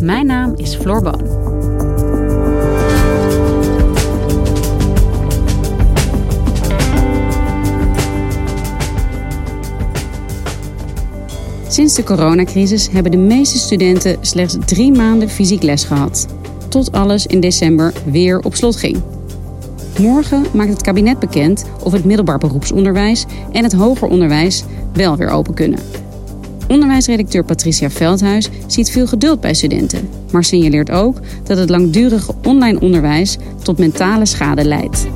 Mijn naam is Floor Boon. Sinds de coronacrisis hebben de meeste studenten slechts drie maanden fysiek les gehad. Tot alles in december weer op slot ging. Morgen maakt het kabinet bekend of het middelbaar beroepsonderwijs en het hoger onderwijs wel weer open kunnen. Onderwijsredacteur Patricia Veldhuis ziet veel geduld bij studenten, maar signaleert ook dat het langdurige online onderwijs tot mentale schade leidt.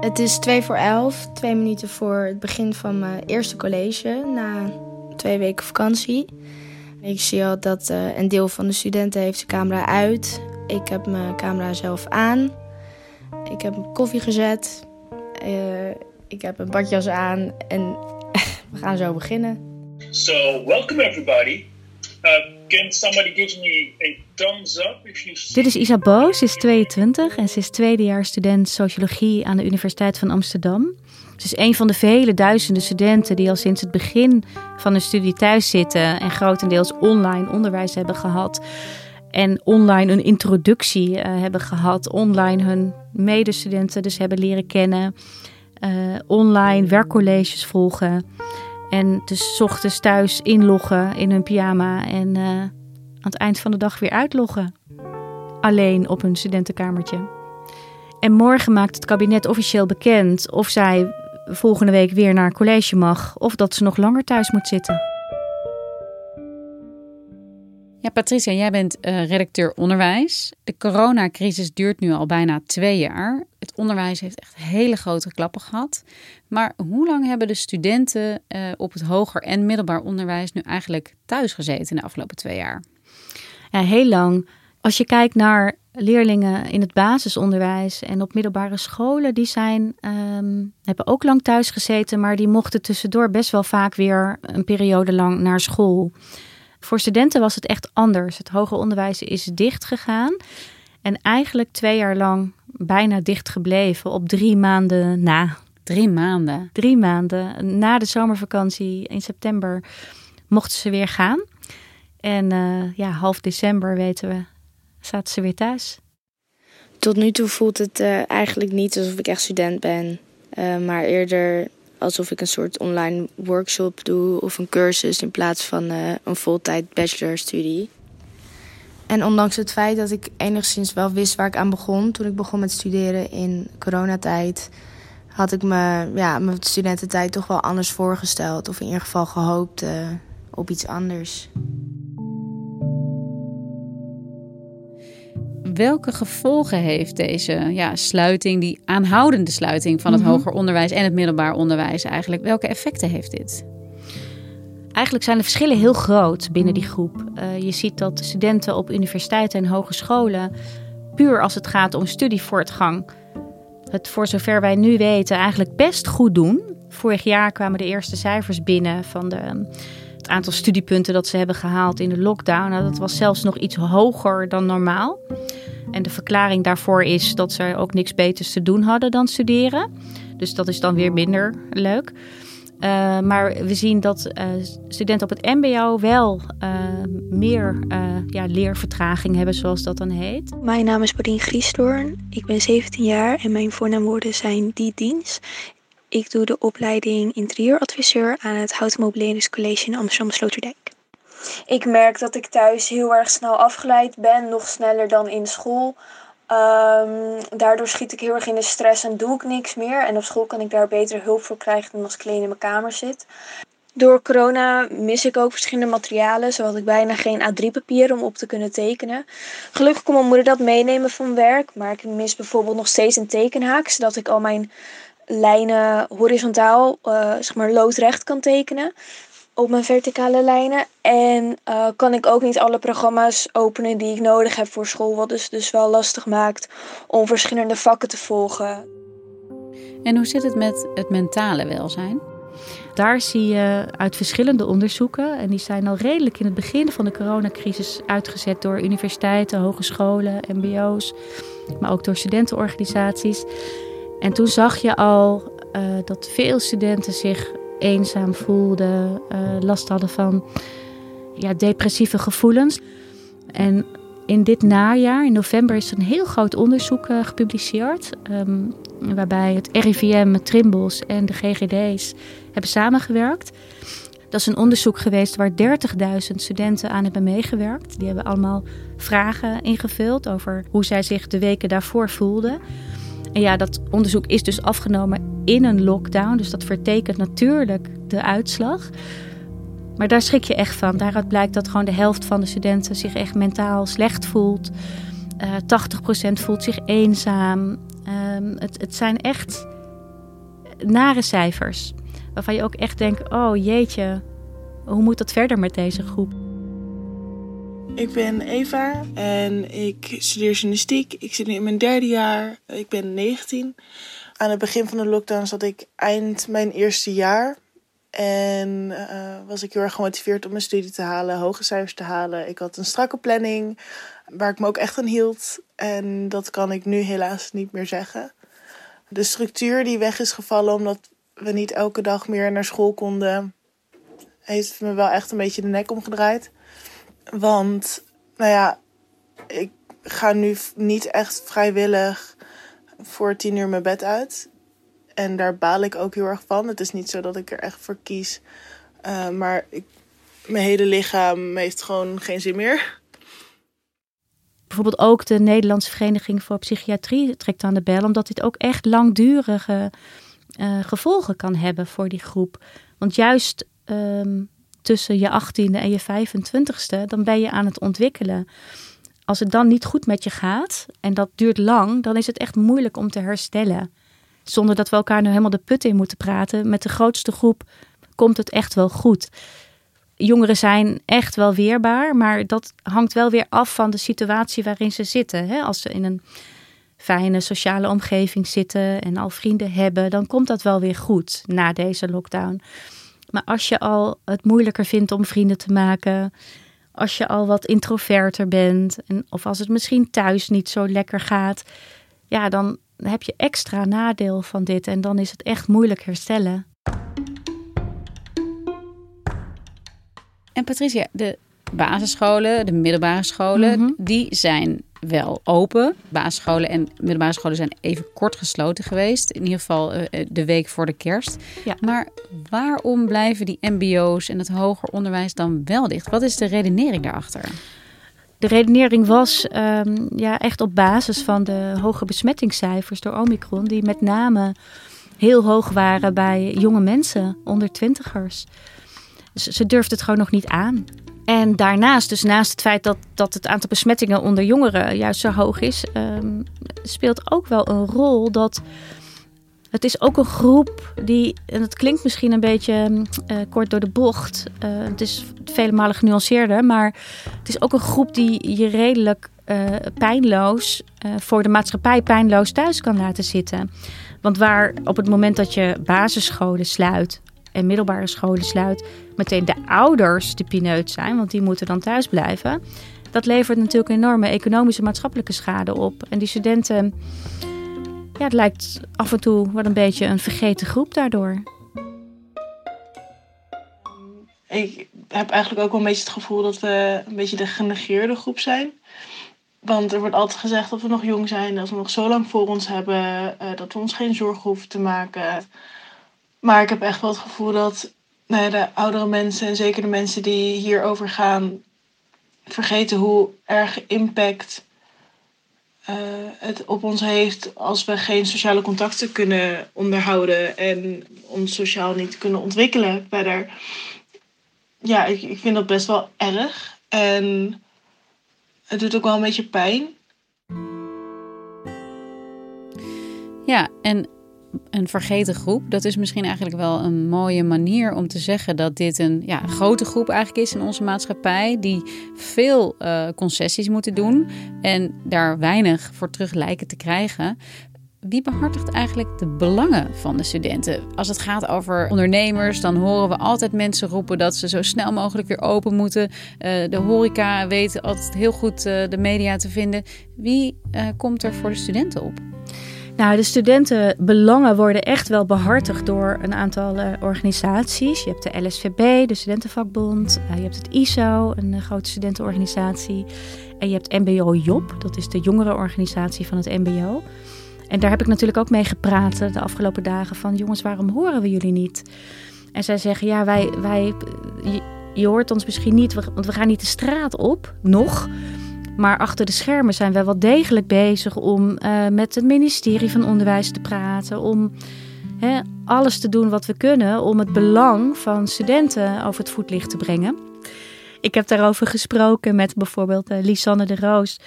Het is twee voor elf, twee minuten voor het begin van mijn eerste college na twee weken vakantie. Ik zie al dat uh, een deel van de studenten heeft zijn camera uit. Ik heb mijn camera zelf aan. Ik heb een koffie gezet. Uh, ik heb een badjas aan en we gaan zo beginnen. So, welcome everybody. Uh, can somebody give me a thumbs up if you see... Dit is Isa Boos, ze is 22 en ze is tweedejaars student sociologie aan de Universiteit van Amsterdam. Ze is een van de vele duizenden studenten die al sinds het begin van hun studie thuis zitten en grotendeels online onderwijs hebben gehad. En online een introductie uh, hebben gehad, online hun medestudenten dus hebben leren kennen, uh, online werkcolleges volgen. En dus ochtends thuis inloggen in hun pyjama en uh, aan het eind van de dag weer uitloggen. Alleen op hun studentenkamertje. En morgen maakt het kabinet officieel bekend of zij volgende week weer naar college mag of dat ze nog langer thuis moet zitten. Ja, Patricia, jij bent uh, redacteur onderwijs. De coronacrisis duurt nu al bijna twee jaar. Het onderwijs heeft echt hele grote klappen gehad. Maar hoe lang hebben de studenten uh, op het hoger en middelbaar onderwijs nu eigenlijk thuis gezeten in de afgelopen twee jaar? Ja, heel lang. Als je kijkt naar leerlingen in het basisonderwijs en op middelbare scholen, die zijn, um, hebben ook lang thuis gezeten, maar die mochten tussendoor best wel vaak weer een periode lang naar school. Voor studenten was het echt anders. Het hoger onderwijs is dicht gegaan en eigenlijk twee jaar lang bijna dicht gebleven op drie maanden na. Drie maanden? Drie maanden. Na de zomervakantie in september mochten ze weer gaan. En uh, ja, half december weten we, zaten ze weer thuis. Tot nu toe voelt het uh, eigenlijk niet alsof ik echt student ben. Uh, maar eerder alsof ik een soort online workshop doe of een cursus in plaats van uh, een voltijd bachelorstudie. En ondanks het feit dat ik enigszins wel wist waar ik aan begon toen ik begon met studeren in coronatijd, had ik me ja, mijn studententijd toch wel anders voorgesteld. Of in ieder geval gehoopt uh, op iets anders. Welke gevolgen heeft deze ja, sluiting, die aanhoudende sluiting van het mm -hmm. hoger onderwijs en het middelbaar onderwijs eigenlijk? Welke effecten heeft dit? Eigenlijk zijn de verschillen heel groot binnen die groep. Uh, je ziet dat studenten op universiteiten en hogescholen, puur als het gaat om studievoortgang, het voor zover wij nu weten eigenlijk best goed doen. Vorig jaar kwamen de eerste cijfers binnen van de, het aantal studiepunten dat ze hebben gehaald in de lockdown. Nou, dat was zelfs nog iets hoger dan normaal. En de verklaring daarvoor is dat ze ook niks beters te doen hadden dan studeren. Dus dat is dan weer minder leuk. Uh, maar we zien dat uh, studenten op het MBO wel uh, meer ja, leervertraging hebben, zoals dat dan heet. Mijn naam is Paulien Griesdoorn. Ik ben 17 jaar en mijn voornaamwoorden zijn die dienst. Ik doe de opleiding interieuradviseur aan het Houten Mobileringscollege in Amsterdam-Sloterdijk. Ik merk dat ik thuis heel erg snel afgeleid ben, nog sneller dan in school. Um, daardoor schiet ik heel erg in de stress en doe ik niks meer. En op school kan ik daar betere hulp voor krijgen dan als ik alleen in mijn kamer zit. Door corona mis ik ook verschillende materialen. Zo had ik bijna geen A3-papier om op te kunnen tekenen. Gelukkig kon mijn moeder dat meenemen van werk. Maar ik mis bijvoorbeeld nog steeds een tekenhaak. Zodat ik al mijn lijnen horizontaal, uh, zeg maar loodrecht kan tekenen op mijn verticale lijnen. En uh, kan ik ook niet alle programma's openen die ik nodig heb voor school. Wat dus, dus wel lastig maakt om verschillende vakken te volgen. En hoe zit het met het mentale welzijn? Daar zie je uit verschillende onderzoeken, en die zijn al redelijk in het begin van de coronacrisis uitgezet door universiteiten, hogescholen, MBO's, maar ook door studentenorganisaties. En toen zag je al uh, dat veel studenten zich eenzaam voelden, uh, last hadden van ja, depressieve gevoelens. En in dit najaar, in november, is een heel groot onderzoek uh, gepubliceerd. Um, waarbij het RIVM, Trimbos en de GGD's hebben samengewerkt. Dat is een onderzoek geweest waar 30.000 studenten aan hebben meegewerkt. Die hebben allemaal vragen ingevuld over hoe zij zich de weken daarvoor voelden. En ja, dat onderzoek is dus afgenomen in een lockdown. Dus dat vertekent natuurlijk de uitslag. Maar daar schrik je echt van. Daaruit blijkt dat gewoon de helft van de studenten zich echt mentaal slecht voelt. Uh, eh, 80% voelt zich eenzaam. Uh, het, het zijn echt nare cijfers. Waarvan je ook echt denkt: oh jeetje, hoe moet dat verder met deze groep? Ik ben Eva en ik studeer journalistiek. Ik zit nu in mijn derde jaar. Ik ben 19. Aan het begin van de lockdown zat ik eind mijn eerste jaar. En uh, was ik heel erg gemotiveerd om mijn studie te halen, hoge cijfers te halen. Ik had een strakke planning waar ik me ook echt aan hield. En dat kan ik nu helaas niet meer zeggen. De structuur die weg is gevallen omdat we niet elke dag meer naar school konden, heeft me wel echt een beetje de nek omgedraaid. Want, nou ja, ik ga nu niet echt vrijwillig voor tien uur mijn bed uit. En daar baal ik ook heel erg van. Het is niet zo dat ik er echt voor kies. Uh, maar ik, mijn hele lichaam heeft gewoon geen zin meer. Bijvoorbeeld ook de Nederlandse Vereniging voor Psychiatrie trekt aan de bel, omdat dit ook echt langdurige uh, gevolgen kan hebben voor die groep. Want juist um, tussen je 18e en je 25ste, dan ben je aan het ontwikkelen. Als het dan niet goed met je gaat en dat duurt lang, dan is het echt moeilijk om te herstellen. Zonder dat we elkaar nu helemaal de put in moeten praten. Met de grootste groep komt het echt wel goed. Jongeren zijn echt wel weerbaar, maar dat hangt wel weer af van de situatie waarin ze zitten. Als ze in een fijne sociale omgeving zitten en al vrienden hebben, dan komt dat wel weer goed na deze lockdown. Maar als je al het moeilijker vindt om vrienden te maken, als je al wat introverter bent, en, of als het misschien thuis niet zo lekker gaat, ja, dan heb je extra nadeel van dit en dan is het echt moeilijk herstellen. En Patricia, de basisscholen, de middelbare scholen, mhm. die zijn wel open. Basisscholen en middelbare scholen zijn even kort gesloten geweest. In ieder geval uh, de week voor de kerst. Ja. Maar waarom blijven die MBO's en het hoger onderwijs dan wel dicht? Wat is de redenering daarachter? De redenering was um, ja, echt op basis van de hoge besmettingscijfers door Omicron, die met name heel hoog waren bij jonge mensen, onder twintigers. Ze, ze durfden het gewoon nog niet aan. En daarnaast, dus naast het feit dat, dat het aantal besmettingen onder jongeren juist zo hoog is, um, speelt ook wel een rol dat het is ook een groep die, en het klinkt misschien een beetje uh, kort door de bocht, uh, het is vele malen genuanceerder, maar het is ook een groep die je redelijk uh, pijnloos, voor de maatschappij pijnloos thuis kan laten zitten. Want waar op het moment dat je basisscholen sluit, en middelbare scholen sluit, meteen de ouders de pineut zijn, want die moeten dan thuis blijven. Dat levert natuurlijk enorme economische maatschappelijke schade op. En die studenten, ja, het lijkt af en toe wel een beetje een vergeten groep daardoor. ik heb eigenlijk ook wel een beetje het gevoel dat we een beetje de genegeerde groep zijn. Want er wordt altijd gezegd dat we nog jong zijn, dat we nog zo lang voor ons hebben, uh, dat we ons geen zorgen hoeven te maken. Maar ik heb echt wel het gevoel dat nou de oudere mensen, en zeker de mensen die hierover gaan, vergeten hoe erg impact uh, het op ons heeft als we geen sociale contacten kunnen onderhouden en ons sociaal niet kunnen ontwikkelen verder. Ja, ik, ik vind dat best wel erg. En het doet ook wel een beetje pijn. Ja, en een vergeten groep. Dat is misschien eigenlijk wel een mooie manier om te zeggen dat dit een ja, grote groep eigenlijk is in onze maatschappij. Die veel uh, concessies moeten doen en daar weinig voor terug lijken te krijgen. Wie behartigt eigenlijk de belangen van de studenten? Als het gaat over ondernemers, dan horen we altijd mensen roepen dat ze zo snel mogelijk weer open moeten. Uh, de horeca weet altijd heel goed uh, de media te vinden. Wie komt er voor de studenten op? Nou, de studentenbelangen worden echt wel behartigd door een aantal uh, organisaties. Je hebt de LSVB, de Studentenvakbond. Uh, je hebt het ISO, een uh, grote studentenorganisatie. En je hebt MBO Job, dat is de jongerenorganisatie van het MBO. En daar heb ik natuurlijk ook mee gepraat de afgelopen dagen van... jongens, waarom horen we jullie niet? En zij zeggen, ja, wij, wij, je hoort ons misschien niet, want we gaan niet de straat op, nog... Maar achter de schermen zijn wij wel degelijk bezig om uh, met het ministerie van Onderwijs te praten. Om alles te doen wat we kunnen om het belang van studenten over het voetlicht te brengen. Ik heb daarover gesproken met bijvoorbeeld uh, Lisanne de Roos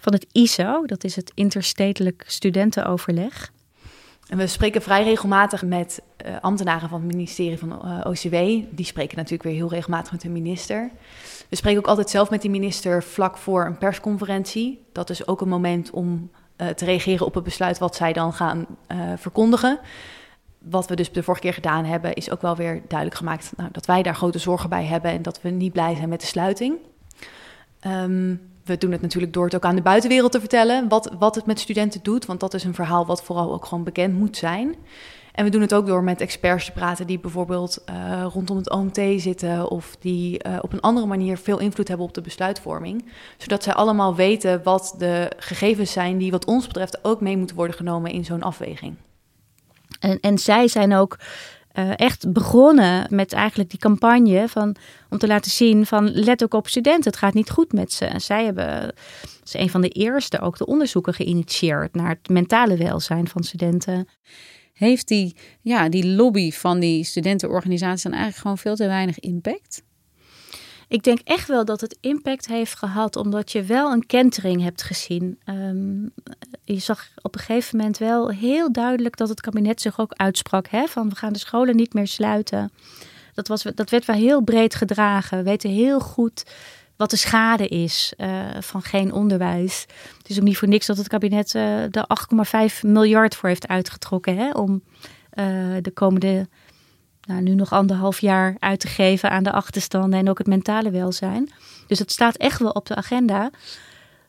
van het ISO. Dat is het Interstedelijk Studentenoverleg. En we spreken vrij regelmatig met uh, ambtenaren van het ministerie van uh, OCW. Die spreken natuurlijk weer heel regelmatig met de minister. We spreken ook altijd zelf met die minister vlak voor een persconferentie. Dat is ook een moment om uh, te reageren op het besluit wat zij dan gaan verkondigen. Wat we dus de vorige keer gedaan hebben, is ook wel weer duidelijk gemaakt nou, dat wij daar grote zorgen bij hebben en dat we niet blij zijn met de sluiting. Um, we doen het natuurlijk door het ook aan de buitenwereld te vertellen, wat, wat het met studenten doet, want dat is een verhaal wat vooral ook gewoon bekend moet zijn. En we doen het ook door met experts te praten die bijvoorbeeld uh, rondom het OMT zitten of die uh, op een andere manier veel invloed hebben op de besluitvorming. Zodat zij allemaal weten wat de gegevens zijn die wat ons betreft ook mee moeten worden genomen in zo'n afweging. En, en zij zijn ook uh, echt begonnen met eigenlijk die campagne van, om te laten zien van let ook op studenten, het gaat niet goed met ze. En zij hebben, ze een van de eerste ook de onderzoeken geïnitieerd naar het mentale welzijn van studenten heeft die, ja, die lobby van die studentenorganisaties dan eigenlijk gewoon veel te weinig impact? Ik denk echt wel dat het impact heeft gehad, omdat je wel een kentering hebt gezien. Um, je zag op een gegeven moment wel heel duidelijk dat het kabinet zich ook uitsprak: hè, van we gaan de scholen niet meer sluiten. Dat, was, dat werd wel heel breed gedragen. We weten heel goed wat de schade is uh, van geen onderwijs. Het is ook niet voor niks dat het kabinet uh, de 8,5 miljard voor heeft uitgetrokken hè, om uh, de komende, nou, nu nog anderhalf jaar uit te geven aan de achterstanden en ook het mentale welzijn. Dus het staat echt wel op de agenda.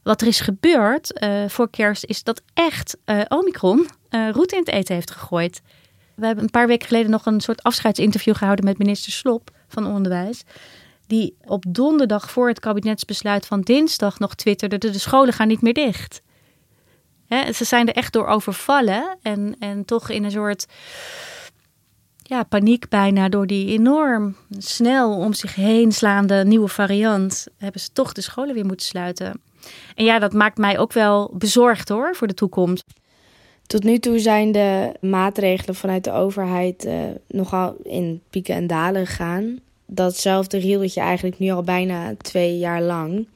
Wat er is gebeurd voor kerst is dat echt Omicron route in het eten heeft gegooid. We hebben een paar weken geleden nog een soort afscheidsinterview gehouden met minister Slop van Onderwijs die op donderdag voor het kabinetsbesluit van dinsdag nog twitterde: de scholen gaan niet meer dicht. ze zijn er echt door overvallen en, en toch in een soort ja, paniek bijna door die enorm snel om zich heen slaande nieuwe variant, hebben ze toch de scholen weer moeten sluiten. En ja, dat maakt mij ook wel bezorgd hoor voor de toekomst. Tot nu toe zijn de maatregelen vanuit de overheid uh, nogal in pieken en dalen gegaan datzelfde riedeltje eigenlijk nu al bijna twee jaar lang.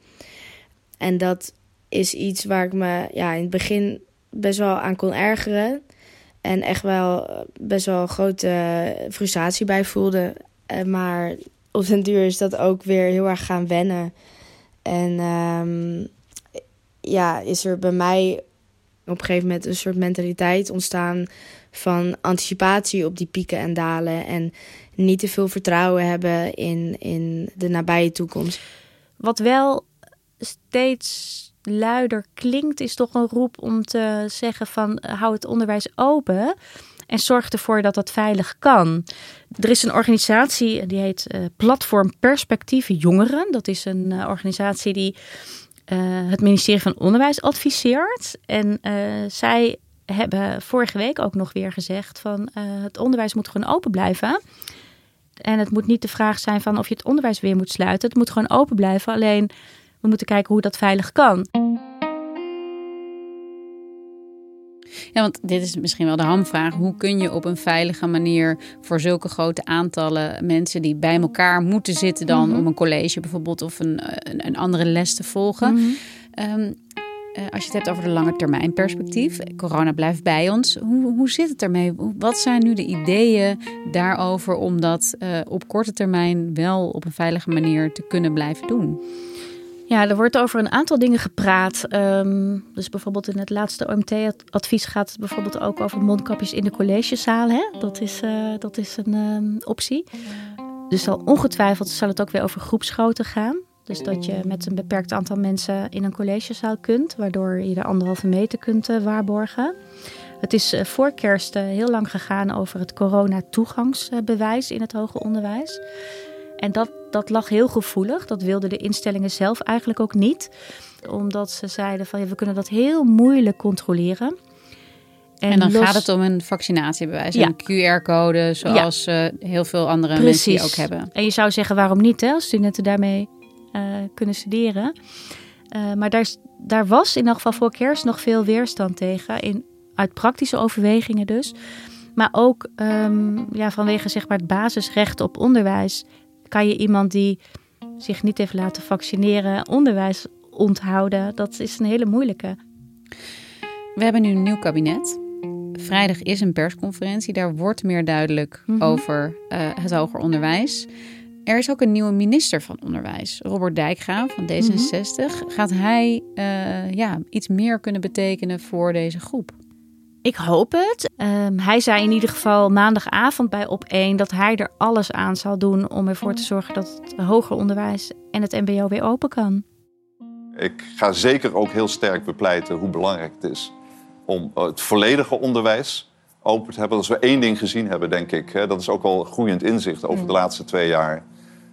En dat is iets waar ik me ja, in het begin best wel aan kon ergeren. En echt wel best wel grote frustratie bij voelde. Eh, maar op den duur is dat ook weer heel erg gaan wennen. En um, ja, is er bij mij op een gegeven moment een soort mentaliteit ontstaan van anticipatie op die pieken en dalen. En niet te veel vertrouwen hebben in, in de nabije toekomst. Wat wel steeds luider klinkt, is toch een roep om te zeggen van hou het onderwijs open. En zorg ervoor dat dat veilig kan. Er is een organisatie die heet uh, Platform Perspectief Jongeren. Dat is een organisatie die het ministerie van Onderwijs adviseert. En zij hebben vorige week ook nog weer gezegd van het onderwijs moet gewoon open blijven. En het moet niet de vraag zijn van of je het onderwijs weer moet sluiten. Het moet gewoon open blijven. Alleen we moeten kijken hoe dat veilig kan. Ja, want dit is misschien wel de hamvraag. Hoe kun je op een veilige manier voor zulke grote aantallen mensen die bij elkaar moeten zitten dan mhm. om een college bijvoorbeeld of een, een, een andere les te volgen? Mm als je het hebt over de lange termijn perspectief, corona blijft bij ons. Hoe, hoe zit het ermee? Wat zijn nu de ideeën daarover om dat uh, op korte termijn wel op een veilige manier te kunnen blijven doen? Ja, er wordt over een aantal dingen gepraat. Um, dus bijvoorbeeld in het laatste OMT-advies gaat het bijvoorbeeld ook over mondkapjes in de collegezaal. Hè? Dat, is, uh, dat is een um, optie. Dus zal ongetwijfeld zal het ook weer over groepsgrootte gaan. Dus dat je met een beperkt aantal mensen in een collegezaal kunt, waardoor je de anderhalve meter kunt uh, waarborgen. Het is uh, voor kerst heel lang gegaan over het corona-toegangsbewijs in het hoger onderwijs. En dat, dat lag heel gevoelig. Dat wilden de instellingen zelf eigenlijk ook niet. Omdat ze zeiden van ja, we kunnen dat heel moeilijk controleren. En, dan gaat het om een vaccinatiebewijs, een QR-code, zoals ja. uh, heel veel andere Precies. mensen ook hebben. En je zou zeggen, waarom niet, hè, als studenten daarmee uh, kunnen studeren. Uh, maar daar, daar was in elk geval voor kerst nog veel weerstand tegen, in, uit praktische overwegingen dus. Maar ook um, ja, vanwege zeg maar, het basisrecht op onderwijs kan je iemand die zich niet heeft laten vaccineren onderwijs onthouden? Dat is een hele moeilijke. We hebben nu een nieuw kabinet. Vrijdag is een persconferentie. Daar wordt meer duidelijk mhm. over uh, het hoger onderwijs. Er is ook een nieuwe minister van Onderwijs, Robert Dijkgraaf van D66. Mhm. Gaat hij uh, ja, iets meer kunnen betekenen voor deze groep? Ik hoop het. Um, hij zei in ieder geval maandagavond bij Op1 dat hij er alles aan zal doen om ervoor te zorgen dat het hoger onderwijs en het MBO weer open kan. Ik ga zeker ook heel sterk bepleiten hoe belangrijk het is om het volledige onderwijs open te hebben. Als we één ding gezien hebben, denk ik, hè, dat is ook al groeiend inzicht over de mm. laatste twee jaar.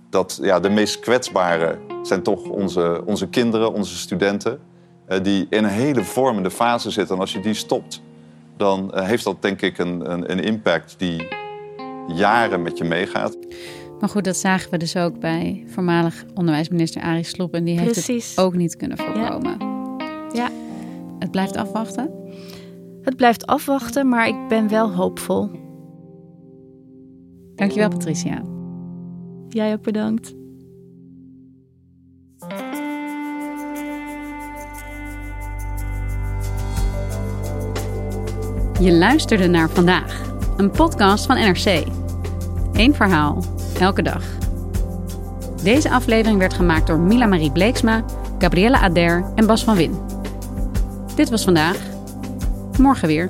Dat ja, de meest kwetsbare zijn toch onze, onze kinderen, onze studenten, die in een hele vormende fase zitten. En als je die stopt, dan eh, heeft dat denk ik een, een, een, impact die jaren met je meegaat. Maar goed, dat zagen we dus ook bij voormalig onderwijsminister Arie Slob. En die heeft het ook niet kunnen voorkomen. Ja. ja. Het blijft afwachten? Het blijft afwachten, maar ik ben wel hoopvol. Dankjewel, Patricia. Jij ook bedankt. Je luisterde naar vandaag, een podcast van NRC. Eén verhaal, elke dag. Deze aflevering werd gemaakt door Mila Marie Bleeksma, Gabrielle Ader en Bas van Win. Dit was vandaag. Morgen weer.